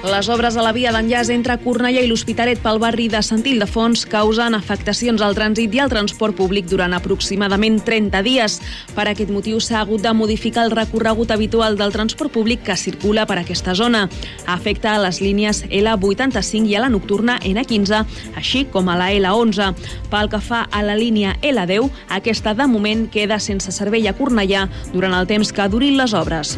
Les obres a la via d'enllaç entre Cornellà i l'Hospitalet pel barri de Sant Ildefons causen afectacions al trànsit i al transport públic durant aproximadament 30 dies. Per aquest motiu s'ha hagut de modificar el recorregut habitual del transport públic que circula per aquesta zona. Afecta a les línies L85 i a la nocturna N15, així com a la L11. Pel que fa a la línia L10, aquesta de moment queda sense servei a Cornellà durant el temps que durin les obres.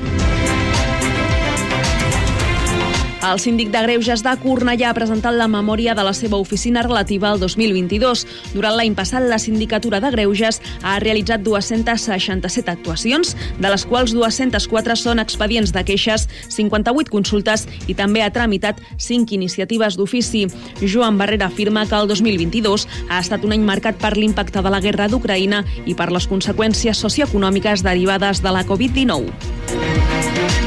El síndic de Greuges de Cornellà ha presentat la memòria de la seva oficina relativa al 2022. Durant l'any passat, la sindicatura de Greuges ha realitzat 267 actuacions, de les quals 204 són expedients de queixes, 58 consultes i també ha tramitat 5 iniciatives d'ofici. Joan Barrera afirma que el 2022 ha estat un any marcat per l'impacte de la guerra d'Ucraïna i per les conseqüències socioeconòmiques derivades de la Covid-19.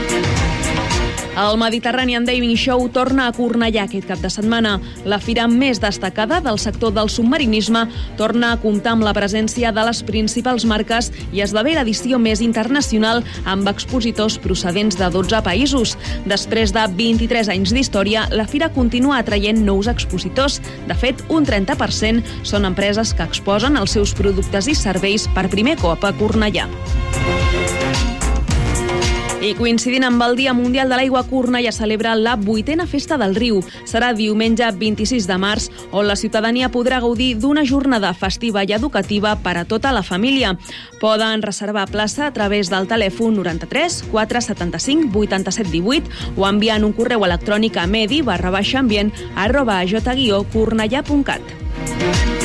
El Mediterranean Diving Show torna a Cornellà aquest cap de setmana. La fira més destacada del sector del submarinisme torna a comptar amb la presència de les principals marques i esdevé l'edició més internacional amb expositors procedents de 12 països. Després de 23 anys d'història, la fira continua atraient nous expositors. De fet, un 30% són empreses que exposen els seus productes i serveis per primer cop a Cornellà. I coincidint amb el Dia Mundial de l'Aigua, Cornellà celebra la vuitena Festa del Riu. Serà diumenge 26 de març, on la ciutadania podrà gaudir d'una jornada festiva i educativa per a tota la família. Poden reservar plaça a través del telèfon 93 475 87 18 o enviant un correu electrònic a medi barra baixa ambient arroba j-cornellà.cat.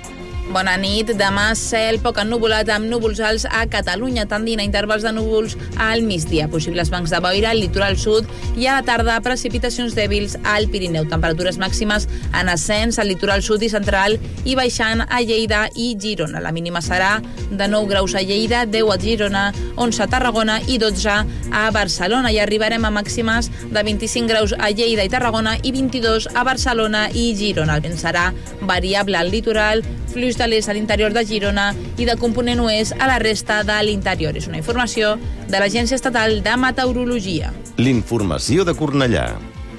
Bona nit. Demà cel poc ennuvolat amb núvols alts a Catalunya, tendint a intervals de núvols al migdia. Possibles bancs de boira al litoral sud i a la tarda precipitacions dèbils al Pirineu. Temperatures màximes en ascens al litoral sud i central i baixant a Lleida i Girona. La mínima serà de 9 graus a Lleida, 10 a Girona, 11 a Tarragona i 12 a Barcelona. I arribarem a màximes de 25 graus a Lleida i Tarragona i 22 a Barcelona i Girona. El vent serà variable al litoral, fluix de l'est a l'interior de Girona i de component oest a la resta de l'interior. És una informació de l'Agència Estatal de Meteorologia. L'informació de Cornellà.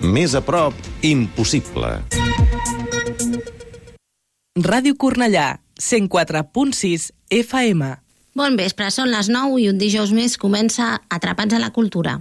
Més a prop, impossible. Ràdio Cornellà, 104.6 FM. Bon vespre, són les 9 i un dijous més comença Atrapats a la Cultura.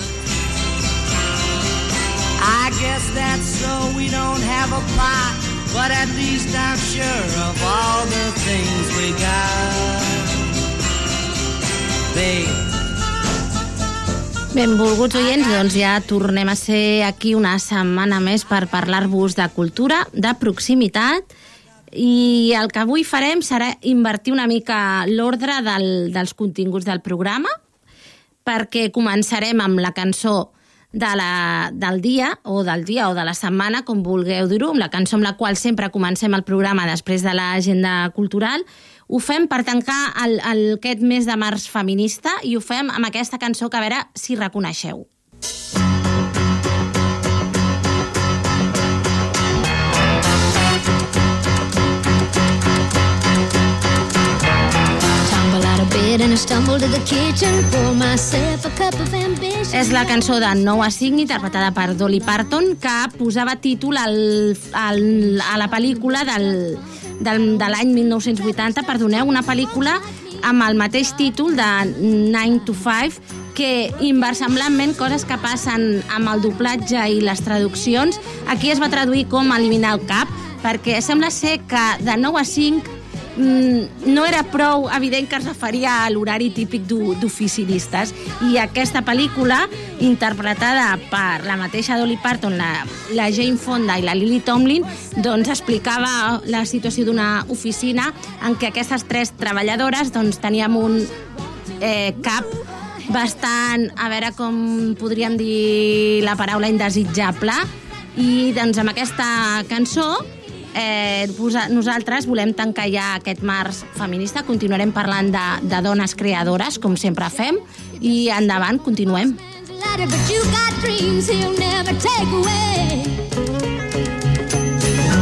That's so we don't have a plot, but at least I'm sure of all the things we got. Babe, Benvolguts oients, doncs ja tornem a ser aquí una setmana més per parlar-vos de cultura, de proximitat, i el que avui farem serà invertir una mica l'ordre del, dels continguts del programa, perquè començarem amb la cançó de la, del dia, o del dia o de la setmana, com vulgueu dir-ho, amb la cançó amb la qual sempre comencem el programa després de l'agenda cultural, ho fem per tancar el, el, aquest mes de març feminista i ho fem amb aquesta cançó que a veure si reconeixeu. Tumble És la cançó de Noah Sign, interpretada per Dolly Parton, que posava títol al, al, a la pel·lícula del, del, de l'any 1980, perdoneu, una pel·lícula amb el mateix títol de 9 to 5, que inversemblantment coses que passen amb el doblatge i les traduccions, aquí es va traduir com eliminar el cap, perquè sembla ser que de 9 a 5 mm, no era prou evident que es referia a l'horari típic d'o- d'oficinistes i aquesta pel·lícula interpretada per la mateixa Dolly Parton, la, la Jane Fonda i la Lily Tomlin doncs explicava la situació d'una oficina en què aquestes tres treballadores doncs, teníem un eh, cap bastant, a veure com podríem dir la paraula indesitjable. I doncs amb aquesta cançó eh, nosaltres volem tancar ja aquest març feminista, continuarem parlant de, de dones creadores, com sempre fem, i endavant, continuem.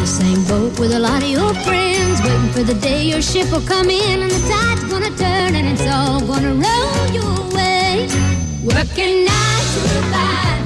same boat with a lot of your friends, waiting for the day your ship will come in and the tide's gonna turn and it's all gonna roll your way. Working nine to five,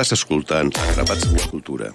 Estàs escoltant Atrapats en la Cultura.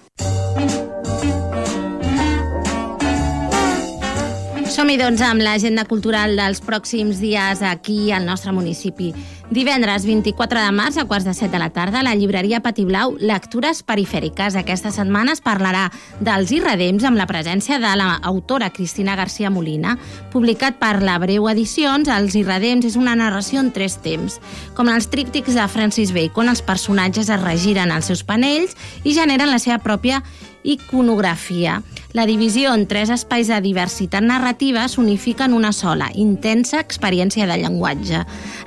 Som-hi, doncs, amb l'agenda cultural dels pròxims dies aquí al nostre municipi. Divendres 24 de març, a quarts de set de la tarda, a la llibreria Patiblau, Lectures Perifèriques. Aquesta setmana es parlarà dels irredems amb la presència de l'autora Cristina García Molina. Publicat per la Breu Edicions, Els irredems és una narració en tres temps. Com els tríptics de Francis Bacon, els personatges es regiren als seus panells i generen la seva pròpia iconografia. La divisió en tres espais de diversitat narrativa s'unifica en una sola, intensa experiència de llenguatge.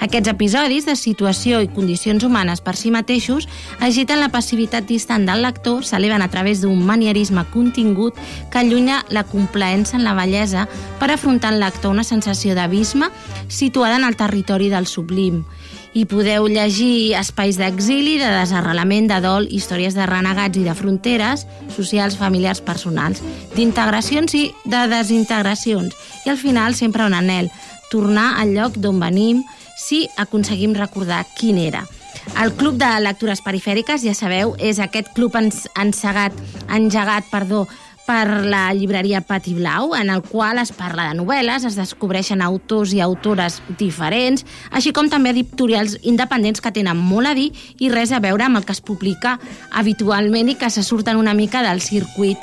Aquests episodis de situació i condicions humanes per si mateixos agiten la passivitat distant del lector, s'eleven a través d'un manierisme contingut que allunya la complaença en la bellesa per afrontar el lector una sensació d'abisme situada en el territori del sublim i podeu llegir espais d'exili, de desarrelament, de dol, històries de renegats i de fronteres, socials, familiars, personals, d'integracions i de desintegracions. I al final sempre un anel, tornar al lloc d'on venim si aconseguim recordar quin era. El Club de Lectures Perifèriques, ja sabeu, és aquest club ens- encegat, engegat perdó, per la llibreria Pati Blau, en el qual es parla de novel·les, es descobreixen autors i autores diferents, així com també editorials independents que tenen molt a dir i res a veure amb el que es publica habitualment i que se surten una mica del circuit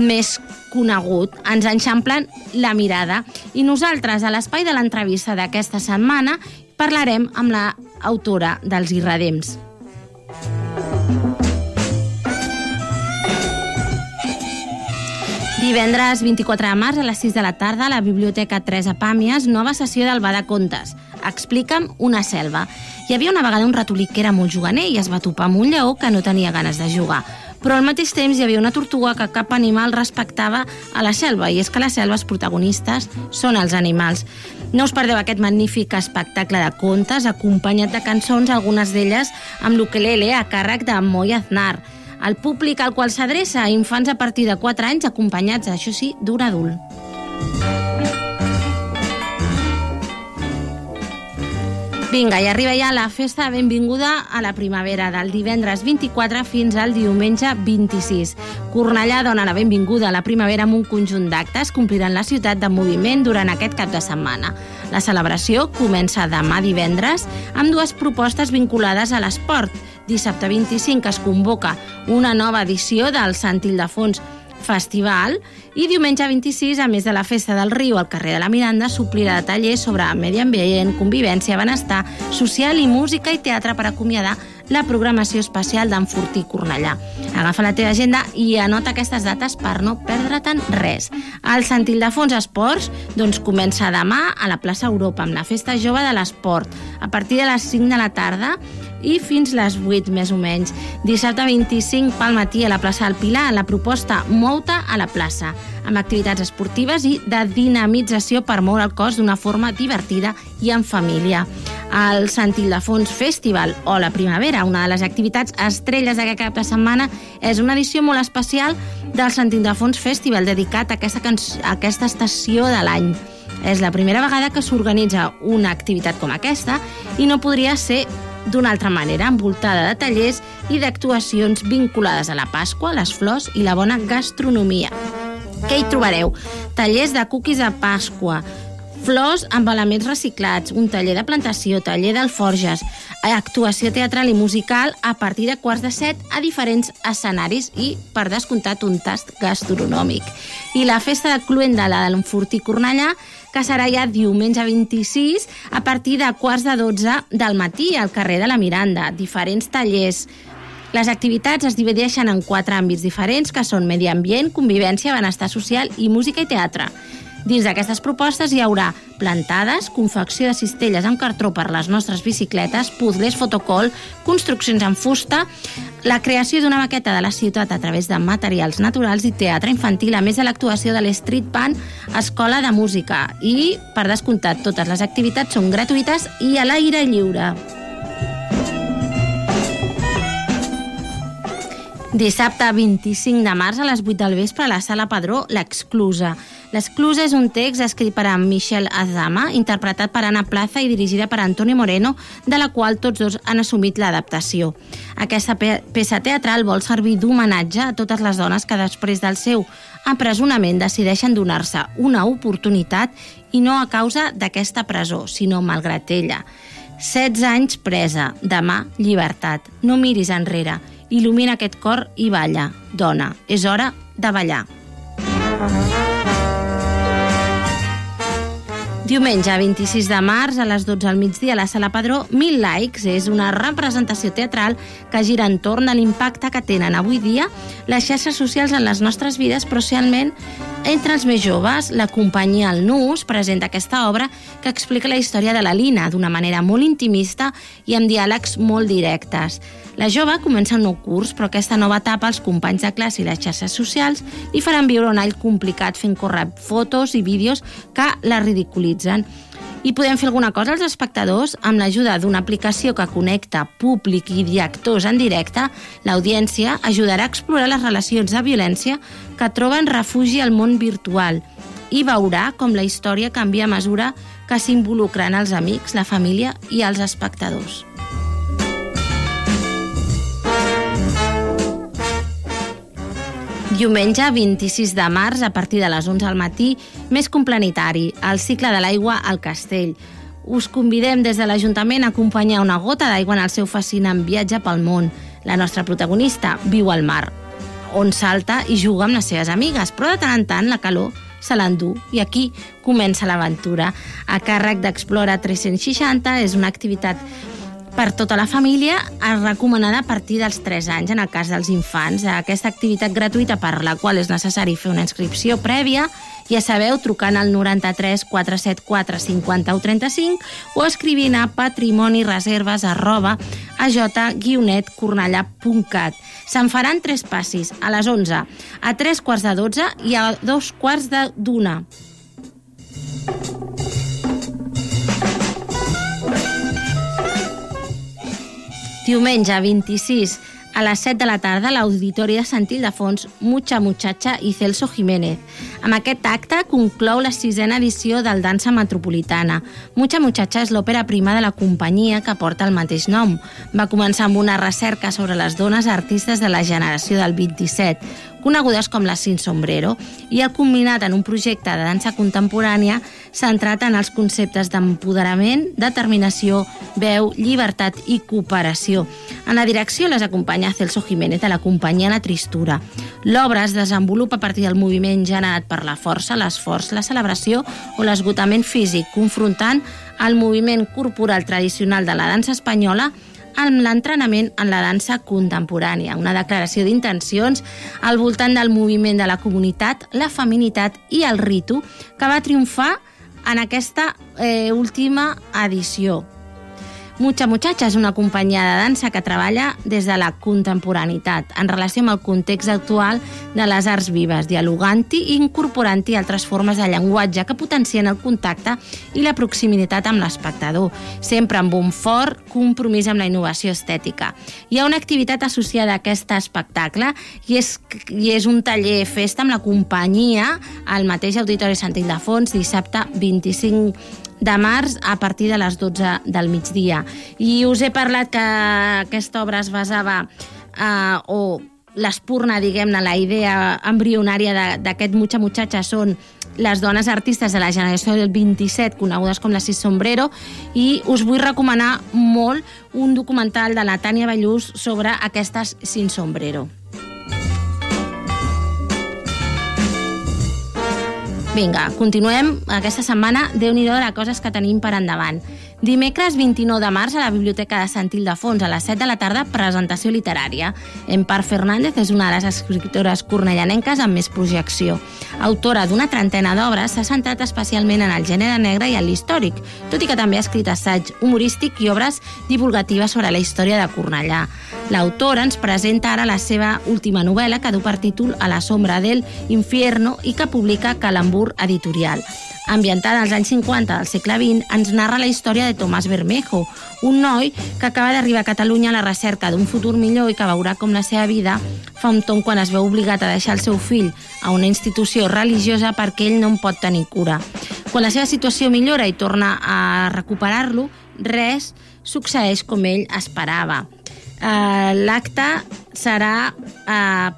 més conegut. Ens enxamplen la mirada. I nosaltres, a l'espai de l'entrevista d'aquesta setmana, parlarem amb la autora dels Irredems. Divendres 24 de març a les 6 de la tarda a la Biblioteca Teresa Pàmies, nova sessió del Bada Contes. Explica'm una selva. Hi havia una vegada un ratolí que era molt juganer i es va topar amb un lleó que no tenia ganes de jugar. Però al mateix temps hi havia una tortuga que cap animal respectava a la selva, i és que les selves protagonistes són els animals. No us perdeu aquest magnífic espectacle de contes, acompanyat de cançons, algunes d'elles amb l'ukelele a càrrec de Moy Aznar. El públic al qual s'adreça infants a partir de 4 anys acompanyats, això sí, d'un adult. Vinga, i arriba ja la festa de benvinguda a la primavera, del divendres 24 fins al diumenge 26. Cornellà dona la benvinguda a la primavera amb un conjunt d'actes que ompliran la ciutat de moviment durant aquest cap de setmana. La celebració comença demà divendres amb dues propostes vinculades a l'esport. Dissabte 25 es convoca una nova edició del Sant Ildefons Festival i diumenge 26, a més de la Festa del Riu al carrer de la Miranda, s'oplirà de tallers sobre medi ambient, convivència, benestar social i música i teatre per acomiadar la programació especial d'Enfortí Cornellà. Agafa la teva agenda i anota aquestes dates per no perdre-te'n res. El Sant Ildefons Esports doncs, comença demà a la plaça Europa amb la Festa Jove de l'Esport a partir de les 5 de la tarda i fins les 8 més o menys. Dissabte 25 pel matí a la plaça del Pilar la proposta Mouta a la plaça amb activitats esportives i de dinamització per moure el cos d'una forma divertida i en família. El Sant Ildefons Festival o la Primavera, una de les activitats estrelles d'aquest cap de setmana, és una edició molt especial del Sant Ildefons Festival dedicat a aquesta, a aquesta estació de l'any. És la primera vegada que s'organitza una activitat com aquesta i no podria ser d'una altra manera, envoltada de tallers i d'actuacions vinculades a la Pasqua, les flors i la bona gastronomia. Què hi trobareu? Tallers de cookies de Pasqua, flors amb elements reciclats, un taller de plantació, taller d'alforges, actuació teatral i musical a partir de quarts de set a diferents escenaris i, per descomptat, un tast gastronòmic. I la festa de Cluenda, la de l'Enfortí Cornellà, que serà ja diumenge 26 a partir de quarts de 12 del matí al carrer de la Miranda. Diferents tallers, les activitats es divideixen en quatre àmbits diferents, que són medi ambient, convivència, benestar social i música i teatre. Dins d'aquestes propostes hi haurà plantades, confecció de cistelles amb cartró per les nostres bicicletes, puzzles, fotocol, construccions en fusta, la creació d'una maqueta de la ciutat a través de materials naturals i teatre infantil, a més de l'actuació de l'Street Band Escola de Música. I, per descomptat, totes les activitats són gratuïtes i a l'aire lliure. Dissabte 25 de març a les 8 del vespre a la Sala Padró, l'Exclusa. L'Exclusa és un text escrit per a Michel Azama, interpretat per Anna Plaza i dirigida per Antoni Moreno, de la qual tots dos han assumit l'adaptació. Aquesta pe peça teatral vol servir d'homenatge a totes les dones que després del seu empresonament decideixen donar-se una oportunitat i no a causa d'aquesta presó, sinó malgrat ella. 16 anys presa, demà llibertat. No miris enrere, il·lumina aquest cor i balla. Dona, és hora de ballar. Diumenge 26 de març a les 12 al migdia a la Sala Padró, Mil Likes és una representació teatral que gira entorn de l'impacte que tenen avui dia les xarxes socials en les nostres vides, però socialment entre els més joves. La companyia El Nus presenta aquesta obra que explica la història de la Lina d'una manera molt intimista i amb diàlegs molt directes. La jove comença un nou curs, però aquesta nova etapa els companys de classe i les xarxes socials li faran viure un all complicat fent córrer fotos i vídeos que la ridiculitzen. I podem fer alguna cosa els espectadors amb l'ajuda d'una aplicació que connecta públic i directors en directe, l'audiència ajudarà a explorar les relacions de violència que troben refugi al món virtual i veurà com la història canvia a mesura que s'involucren els amics, la família i els espectadors. Diumenge 26 de març, a partir de les 11 al matí, més complementari, el cicle de l'aigua al castell. Us convidem des de l'Ajuntament a acompanyar una gota d'aigua en el seu fascinant viatge pel món. La nostra protagonista viu al mar, on salta i juga amb les seves amigues, però de tant en tant la calor se l'endú i aquí comença l'aventura. A càrrec d'Explora 360 és una activitat per tota la família, és recomanada a partir dels 3 anys, en el cas dels infants. Aquesta activitat gratuïta per la qual és necessari fer una inscripció prèvia, ja sabeu, trucant al 93 474 51 35 o escrivint a patrimonireserves arroba aj-cornellà.cat. Se'n faran tres passis, a les 11, a 3 quarts de 12 i a 2 quarts d'una. Diumenge 26 a les 7 de la tarda a l'Auditori de Sant Ildefons, Mucha Muchacha i Celso Jiménez. Amb aquest acte conclou la sisena edició del Dansa Metropolitana. Mucha Muchacha és l'òpera prima de la companyia que porta el mateix nom. Va començar amb una recerca sobre les dones artistes de la generació del 27, conegudes com la Sin Sombrero, i ha combinat en un projecte de dansa contemporània centrat en els conceptes d'empoderament, determinació, veu, llibertat i cooperació. En la direcció les acompanya Celso Jiménez de la companyia La Tristura. L'obra es desenvolupa a partir del moviment generat per la força, l'esforç, la celebració o l'esgotament físic, confrontant el moviment corporal tradicional de la dansa espanyola amb l'entrenament en la dansa contemporània, una declaració d'intencions al voltant del moviment de la comunitat, la feminitat i el ritu, que va triomfar en aquesta eh, última edició. Mucha Muchacha és una companyia de dansa que treballa des de la contemporaneitat, en relació amb el context actual de les arts vives, dialogant-hi i incorporant-hi altres formes de llenguatge que potencien el contacte i la proximitat amb l'espectador, sempre amb un fort compromís amb la innovació estètica. Hi ha una activitat associada a aquest espectacle i és, i és un taller festa amb la companyia al mateix Auditori Sant Ildefons dissabte 25 de març a partir de les 12 del migdia. I us he parlat que aquesta obra es basava eh, o l'espurna, diguem-ne, la idea embrionària d'aquest Mucha Muchacha són les dones artistes de la generació del 27, conegudes com la Sis Sombrero, i us vull recomanar molt un documental de la Tània Ballús sobre aquestes Sin Sombrero. Vinga, continuem aquesta setmana. déu nhi de coses que tenim per endavant. Dimecres 29 de març a la Biblioteca de Sant Ildefons a les 7 de la tarda, presentació literària. Empar Fernández és una de les escriptores cornellanenques amb més projecció. Autora d'una trentena d'obres, s'ha centrat especialment en el gènere negre i en l'històric, tot i que també ha escrit assaig humorístic i obres divulgatives sobre la història de Cornellà. L'autora ens presenta ara la seva última novel·la que du per títol A la sombra del infierno i que publica Calambur Editorial ambientada als anys 50 del segle XX, ens narra la història de Tomàs Bermejo, un noi que acaba d'arribar a Catalunya a la recerca d'un futur millor i que veurà com la seva vida fa un tom quan es veu obligat a deixar el seu fill a una institució religiosa perquè ell no en pot tenir cura. Quan la seva situació millora i torna a recuperar-lo, res succeeix com ell esperava. Uh, L'acte serà uh,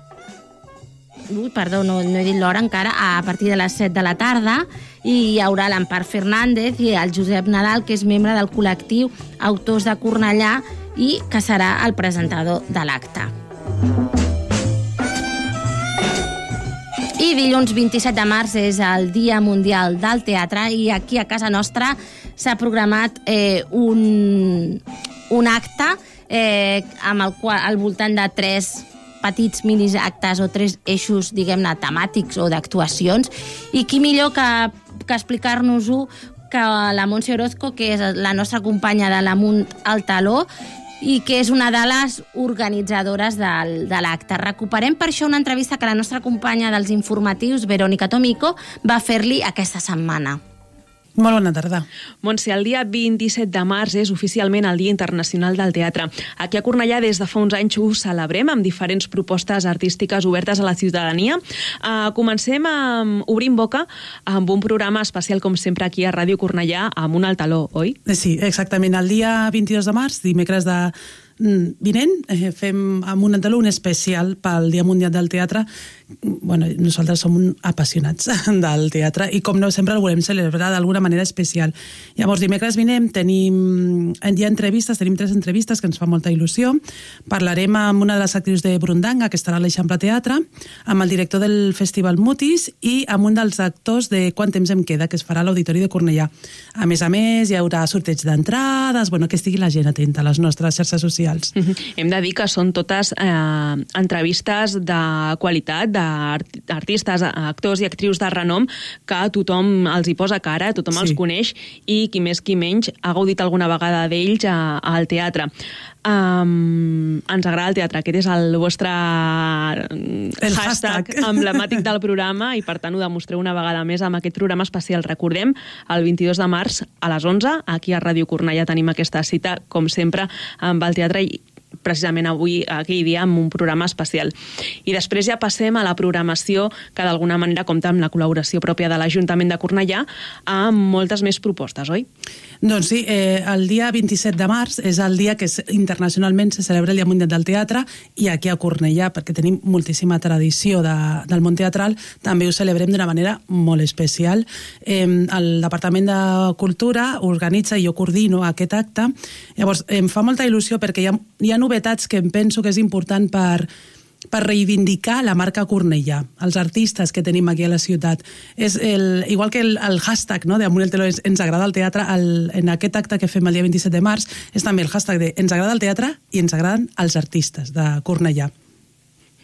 ui, perdó, no, no he dit l'hora encara, a partir de les 7 de la tarda, i hi haurà l'Empar Fernández i el Josep Nadal, que és membre del col·lectiu Autors de Cornellà i que serà el presentador de l'acte. I dilluns 27 de març és el Dia Mundial del Teatre i aquí a casa nostra s'ha programat eh, un, un acte eh, amb el qual, al voltant de tres petits minis actes o tres eixos, diguem-ne, temàtics o d'actuacions, i qui millor que, que explicar-nos-ho que la Montse Orozco, que és la nostra companya de l'Amunt al Taló, i que és una de les organitzadores del, de l'acte. Recuperem per això una entrevista que la nostra companya dels informatius, Verònica Tomico, va fer-li aquesta setmana. Molt bona tarda. Montse, el dia 27 de març és oficialment el Dia Internacional del Teatre. Aquí a Cornellà des de fa uns anys ho celebrem amb diferents propostes artístiques obertes a la ciutadania. Uh, comencem amb Obrim Boca amb un programa especial, com sempre, aquí a Ràdio Cornellà amb un altaló, oi? Sí, exactament. El dia 22 de març, dimecres de Mm, vinent eh, fem amb un andalú un especial pel Dia Mundial del Teatre. Bueno, nosaltres som apassionats del teatre i com no sempre el volem celebrar d'alguna manera especial. Llavors, dimecres vinent tenim hi ha entrevistes, tenim tres entrevistes que ens fa molta il·lusió. Parlarem amb una de les actrius de Brundanga, que estarà a l'Eixample Teatre, amb el director del Festival Mutis i amb un dels actors de Quant temps em queda, que es farà a l'Auditori de Cornellà. A més a més, hi haurà sorteig d'entrades, bueno, que estigui la gent atenta a les nostres xarxes socials. Hem de dir que són totes eh, entrevistes de qualitat, d'artistes, actors i actrius de renom, que tothom els hi posa cara, tothom sí. els coneix, i qui més qui menys ha gaudit alguna vegada d'ells al teatre. Um, ens agrada el teatre, aquest és el vostre el hashtag, hashtag emblemàtic del programa i per tant ho demostreu una vegada més amb aquest programa especial. Recordem, el 22 de març a les 11, aquí a Ràdio Cornellà tenim aquesta cita, com sempre, amb el teatre i precisament avui, aquell dia, amb un programa especial. I després ja passem a la programació que d'alguna manera compta amb la col·laboració pròpia de l'Ajuntament de Cornellà amb moltes més propostes, oi? Doncs sí, eh, el dia 27 de març és el dia que internacionalment se celebra el Dia Mundial del Teatre i aquí a Cornellà, perquè tenim moltíssima tradició de, del món teatral, també ho celebrem d'una manera molt especial. Eh, el Departament de Cultura organitza i jo coordino aquest acte. Llavors, em fa molta il·lusió perquè hi ha, hi ha novetats que em penso que és important per, per reivindicar la marca Cornellà, els artistes que tenim aquí a la ciutat. És el, igual que el, el hashtag no, de Amunt el Teló ens agrada el teatre, el, en aquest acte que fem el dia 27 de març és també el hashtag de ens agrada el teatre i ens agraden els artistes de Cornellà.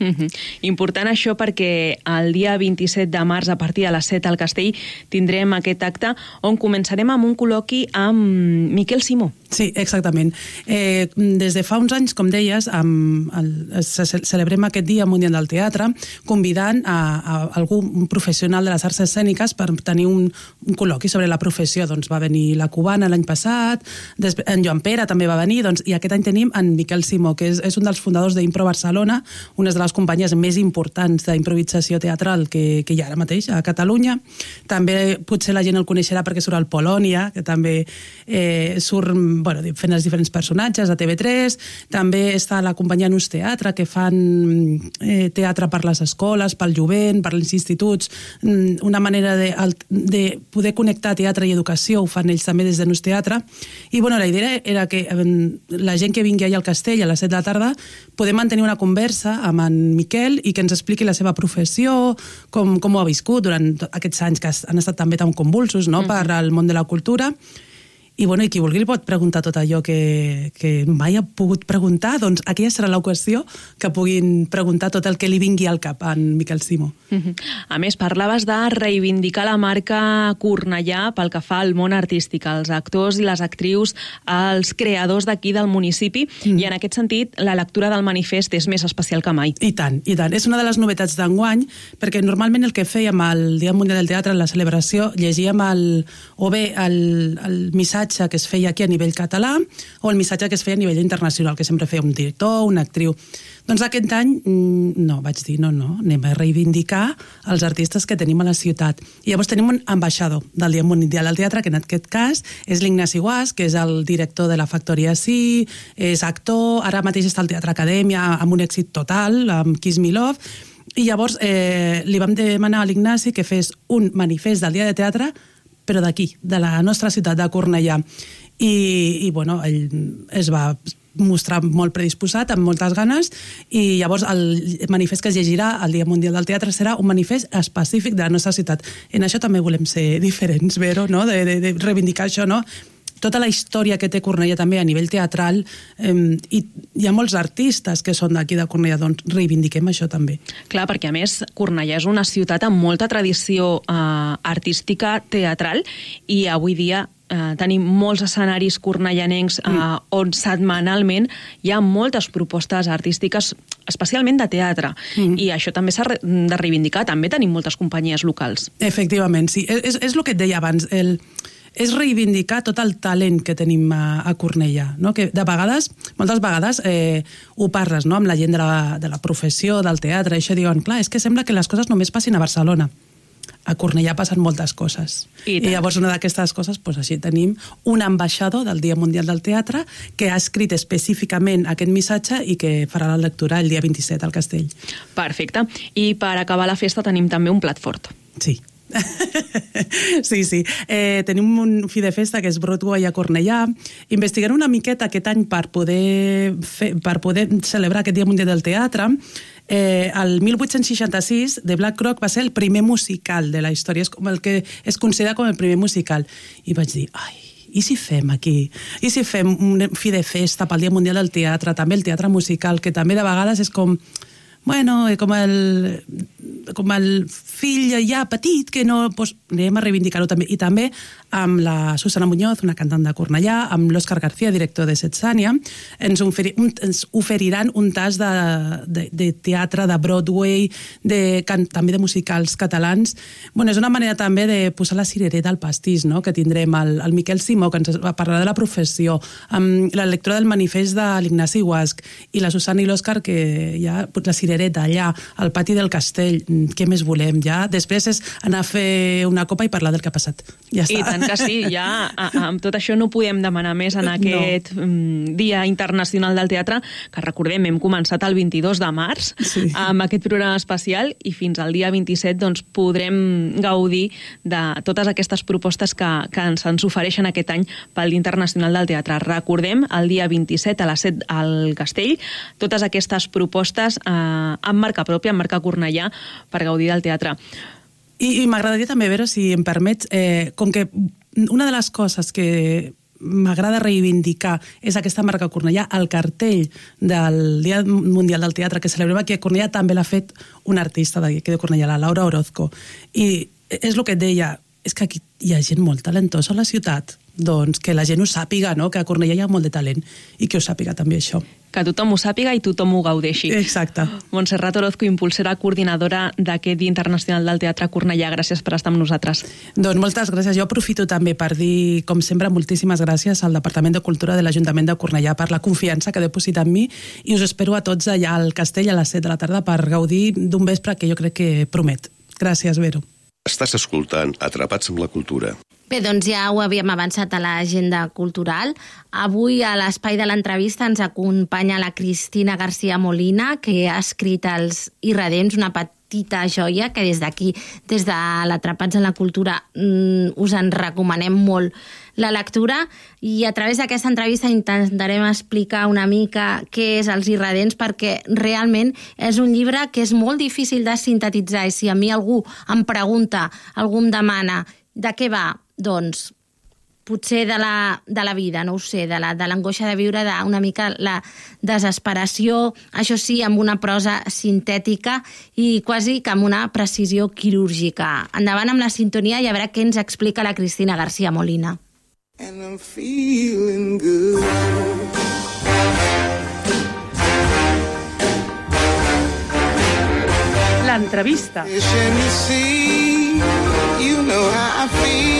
Mhm. Important això perquè el dia 27 de març, a partir de les 7 al Castell, tindrem aquest acte on començarem amb un col·loqui amb Miquel Simó. Sí, exactament. Eh, des de fa uns anys, com deies, amb el, ce- ce- celebrem aquest Dia Mundial del Teatre convidant a, a algun professional de les arts escèniques per tenir un, un col·loqui sobre la professió. Doncs va venir la cubana l'any passat, després, en Joan Pere també va venir, doncs, i aquest any tenim en Miquel Simó, que és, és un dels fundadors d'Impro Barcelona, una de les companyies més importants d'improvisació teatral que, que hi ha ara mateix a Catalunya. També potser la gent el coneixerà perquè surt al Polònia, que també eh, surt bueno, fent els diferents personatges a TV3. També està la companyia Nus Teatre, que fan eh, teatre per les escoles, pel jovent, per els instituts. Mm, Una manera de, de poder connectar teatre i educació ho fan ells també des de Nus Teatre. I bueno, la idea era que eh, la gent que vingui allà al castell a les 7 de la tarda podem mantenir una conversa amb en Miquel i que ens expliqui la seva professió, com, com ho ha viscut durant aquests anys que han estat també tan convulsos no? per al món de la cultura. I, bueno, i qui vulgui li pot preguntar tot allò que, que mai ha pogut preguntar, doncs aquella serà l'ocasió que puguin preguntar tot el que li vingui al cap a en Miquel Simó. Mhm. A més, parlaves de reivindicar la marca Cornellà pel que fa al món artístic, als actors i les actrius, als creadors d'aquí del municipi, i en aquest sentit la lectura del manifest és més especial que mai. I tant, i tant. És una de les novetats d'enguany, perquè normalment el que fèiem al Dia Mundial del Teatre, en la celebració, llegíem el, o bé el, el missatge que es feia aquí a nivell català o el missatge que es feia a nivell internacional, que sempre feia un director, una actriu. Doncs aquest any, mm, no, vaig dir, no, no, anem a reivindicar els artistes que tenim a la ciutat. I llavors tenim un ambaixador del Dia Mundial del Teatre, que en aquest cas és l'Ignasi Guas, que és el director de la Factoria Sí, és actor, ara mateix està al Teatre Acadèmia amb un èxit total, amb Kiss Me Love, i llavors eh, li vam demanar a l'Ignasi que fes un manifest del Dia de Teatre, però d'aquí, de la nostra ciutat, de Cornellà. I, i bueno, ell es va mostrar molt predisposat, amb moltes ganes, i llavors el manifest que es llegirà al Dia Mundial del Teatre serà un manifest específic de la nostra ciutat. En això també volem ser diferents, Vero, no? de, de, de reivindicar això, no? Tota la història que té Cornellà també a nivell teatral eh, i hi ha molts artistes que són d'aquí de Cornellà, doncs reivindiquem això també. Clar, perquè a més Cornellà és una ciutat amb molta tradició eh, artística teatral i avui dia eh, tenim molts escenaris cornellanencs eh, on setmanalment hi ha moltes propostes artístiques especialment de teatre mm. i això també s'ha de reivindicar també tenim moltes companyies locals Efectivament, sí. És, és el que et deia abans, el, és reivindicar tot el talent que tenim a, a Cornellà, no? que de vegades, moltes vegades eh, ho parles no? amb la gent de la, de la professió, del teatre, i això diuen, clar, és que sembla que les coses només passin a Barcelona. A Cornellà passen moltes coses. I I, llavors una d'aquestes coses, doncs així tenim un ambaixador del Dia Mundial del Teatre que ha escrit específicament aquest missatge i que farà la lectura el dia 27 al Castell. Perfecte. I per acabar la festa tenim també un plat fort. Sí. sí, sí. Eh, tenim un fi de festa que és Broadway a Cornellà. Investigaré una miqueta aquest any per poder, fer, per poder celebrar aquest Dia Mundial del Teatre. Eh, el 1866, The Black Rock va ser el primer musical de la història, és com el que es considera com el primer musical. I vaig dir, ai, i si fem aquí? I si fem un fi de festa pel Dia Mundial del Teatre, també el teatre musical, que també de vegades és com bueno, eh, com el, com el fill ja petit, que no... Doncs anem a reivindicar-ho també. I també amb la Susana Muñoz, una cantant de Cornellà, amb l'Òscar García, director de Setsània. Ens, oferi, un, ens oferiran un tas de, de, de teatre, de Broadway, de, can, també de musicals catalans. Bueno, és una manera també de posar la cirereta al pastís, no? que tindrem el, el Miquel Simó, que ens parlarà de la professió, amb la lectura del manifest de l'Ignasi Guasc, i la Susana i l'Òscar, que ha la cirereta allà, al pati del castell. Mm, Què més volem? Ja després és anar a fer una copa i parlar del que ha passat. Ja està. I tant que sí, ja a- amb tot això no podem demanar més en aquest no. Dia Internacional del Teatre, que recordem, hem començat el 22 de març sí. amb aquest programa especial i fins al dia 27 doncs, podrem gaudir de totes aquestes propostes que, que ens, ens ofereixen aquest any pel Dia Internacional del Teatre. Recordem, el dia 27 a les 7 al Castell, totes aquestes propostes eh, amb marca pròpia, amb marca Cornellà, per gaudir del teatre. I, i m'agradaria també veure, si em permets, eh, com que una de les coses que m'agrada reivindicar és aquesta marca Cornellà, el cartell del Dia Mundial del Teatre que celebrem aquí a Cornellà també l'ha fet un artista d'aquí de Cornellà, la Laura Orozco. I és el que et deia, és que aquí hi ha gent molt talentosa a la ciutat, doncs que la gent ho sàpiga, no? que a Cornellà hi ha molt de talent i que ho sàpiga també això. Que tothom ho sàpiga i tothom ho gaudeixi. Exacte. Montserrat Orozco, impulsora coordinadora d'aquest Dia Internacional del Teatre Cornellà. Gràcies per estar amb nosaltres. Doncs moltes gràcies. Jo aprofito també per dir, com sempre, moltíssimes gràcies al Departament de Cultura de l'Ajuntament de Cornellà per la confiança que deposita en mi i us espero a tots allà al Castell a les 7 de la tarda per gaudir d'un vespre que jo crec que promet. Gràcies, Vero. Estàs escoltant Atrapats amb la Cultura. Bé, doncs ja ho havíem avançat a l'agenda cultural. Avui a l'espai de l'entrevista ens acompanya la Cristina García Molina, que ha escrit els Irredems, una petita joia que des d'aquí, des de l'Atrapats en la Cultura, mm, us en recomanem molt la lectura i a través d'aquesta entrevista intentarem explicar una mica què és els irredents perquè realment és un llibre que és molt difícil de sintetitzar i si a mi algú em pregunta, algú em demana de què va, doncs potser de la, de la vida, no ho sé, de la- de l'angoixa de viure, de una mica la desesperació, això sí, amb una prosa sintètica i quasi que amb una precisió quirúrgica. Endavant amb la sintonia i a veure què ens explica la Cristina García Molina. And I'm feeling good. L'entrevista. You know how I feel.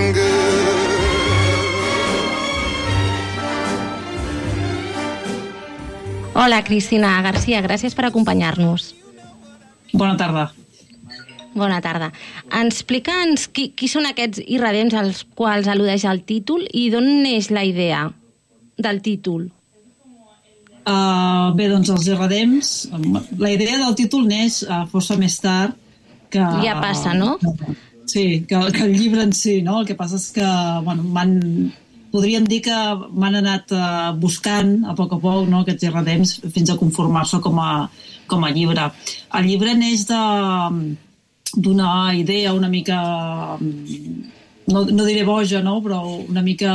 Hola, Cristina García, gràcies per acompanyar-nos. Bona tarda. Bona tarda. Explica'ns qui, qui són aquests irredents als quals al·ludeix el títol i d'on neix la idea del títol? Uh, bé, doncs els irredems... La idea del títol neix uh, força més tard que... Ja passa, no? Sí, que, que el llibre en si, no? El que passa és que, bueno, m'han... Podríem dir que m'han anat uh, buscant a poc a poc no, aquests irredems fins a conformar-se com, a, com a llibre. El llibre neix d'una idea una mica no, no diré boja, no? però una mica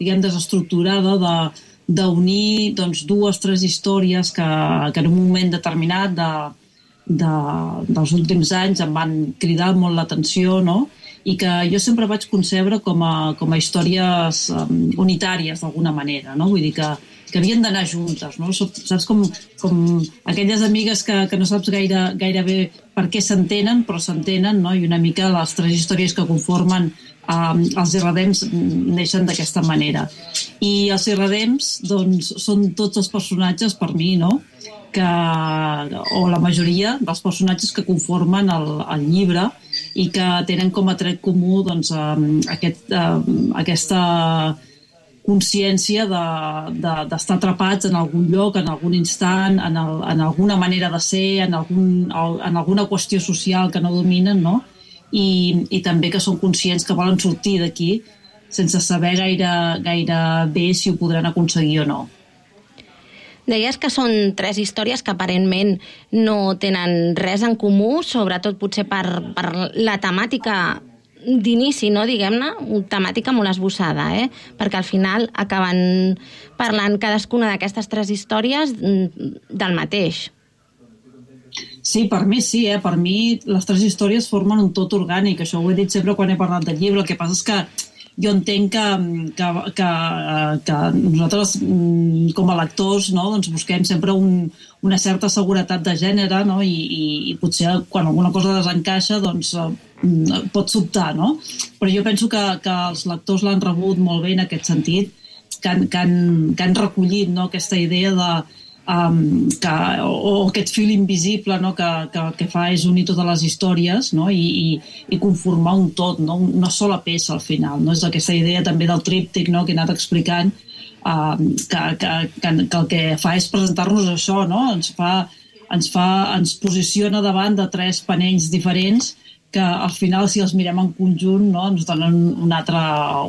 diguem desestructurada de d'unir doncs, dues, tres històries que, que en un moment determinat de, de, dels últims anys em van cridar molt l'atenció, no? I que jo sempre vaig concebre com a, com a històries um, unitàries d'alguna manera, no? vull dir que, que havien d'anar juntes, no? Saps com, com aquelles amigues que, que no saps gaire, gaire bé per què s'entenen, però s'entenen, no? I una mica les tres històries que conformen um, els irredems neixen d'aquesta manera. I els irredems, doncs, són tots els personatges, per mi, no?, que, o la majoria dels personatges que conformen el, el llibre i que tenen com a tret comú doncs, um, aquest, um, aquesta consciència d'estar de, de, atrapats en algun lloc, en algun instant, en, el, en alguna manera de ser, en, algun, en alguna qüestió social que no dominen, no? I, i també que són conscients que volen sortir d'aquí sense saber gaire, gaire bé si ho podran aconseguir o no. Deies que són tres històries que aparentment no tenen res en comú, sobretot potser per, per la temàtica d'inici, no, diguem-ne, una temàtica molt esbossada, eh? perquè al final acaben parlant cadascuna d'aquestes tres històries mm, del mateix. Sí, per mi sí, eh? per mi les tres històries formen un tot orgànic, això ho he dit sempre quan he parlat del llibre, el que passa és que jo entenc que, que, que, que nosaltres mm, com a lectors no, doncs busquem sempre un, una certa seguretat de gènere no? I, i, i potser quan alguna cosa desencaixa doncs mm, pot sobtar, no? Però jo penso que, que els lectors l'han rebut molt bé en aquest sentit, que han, que han, que han recollit no? aquesta idea de, um, que, o, o aquest fil invisible no? que, que el que fa és unir totes les històries no? I, i, i conformar un tot, no? una sola peça al final. No? És aquesta idea també del tríptic no? que he anat explicant, uh, que, que, que, que el que fa és presentar-nos això, no? ens, fa, ens, fa, ens posiciona davant de tres panells diferents que al final, si els mirem en conjunt, no, ens donen una, altra,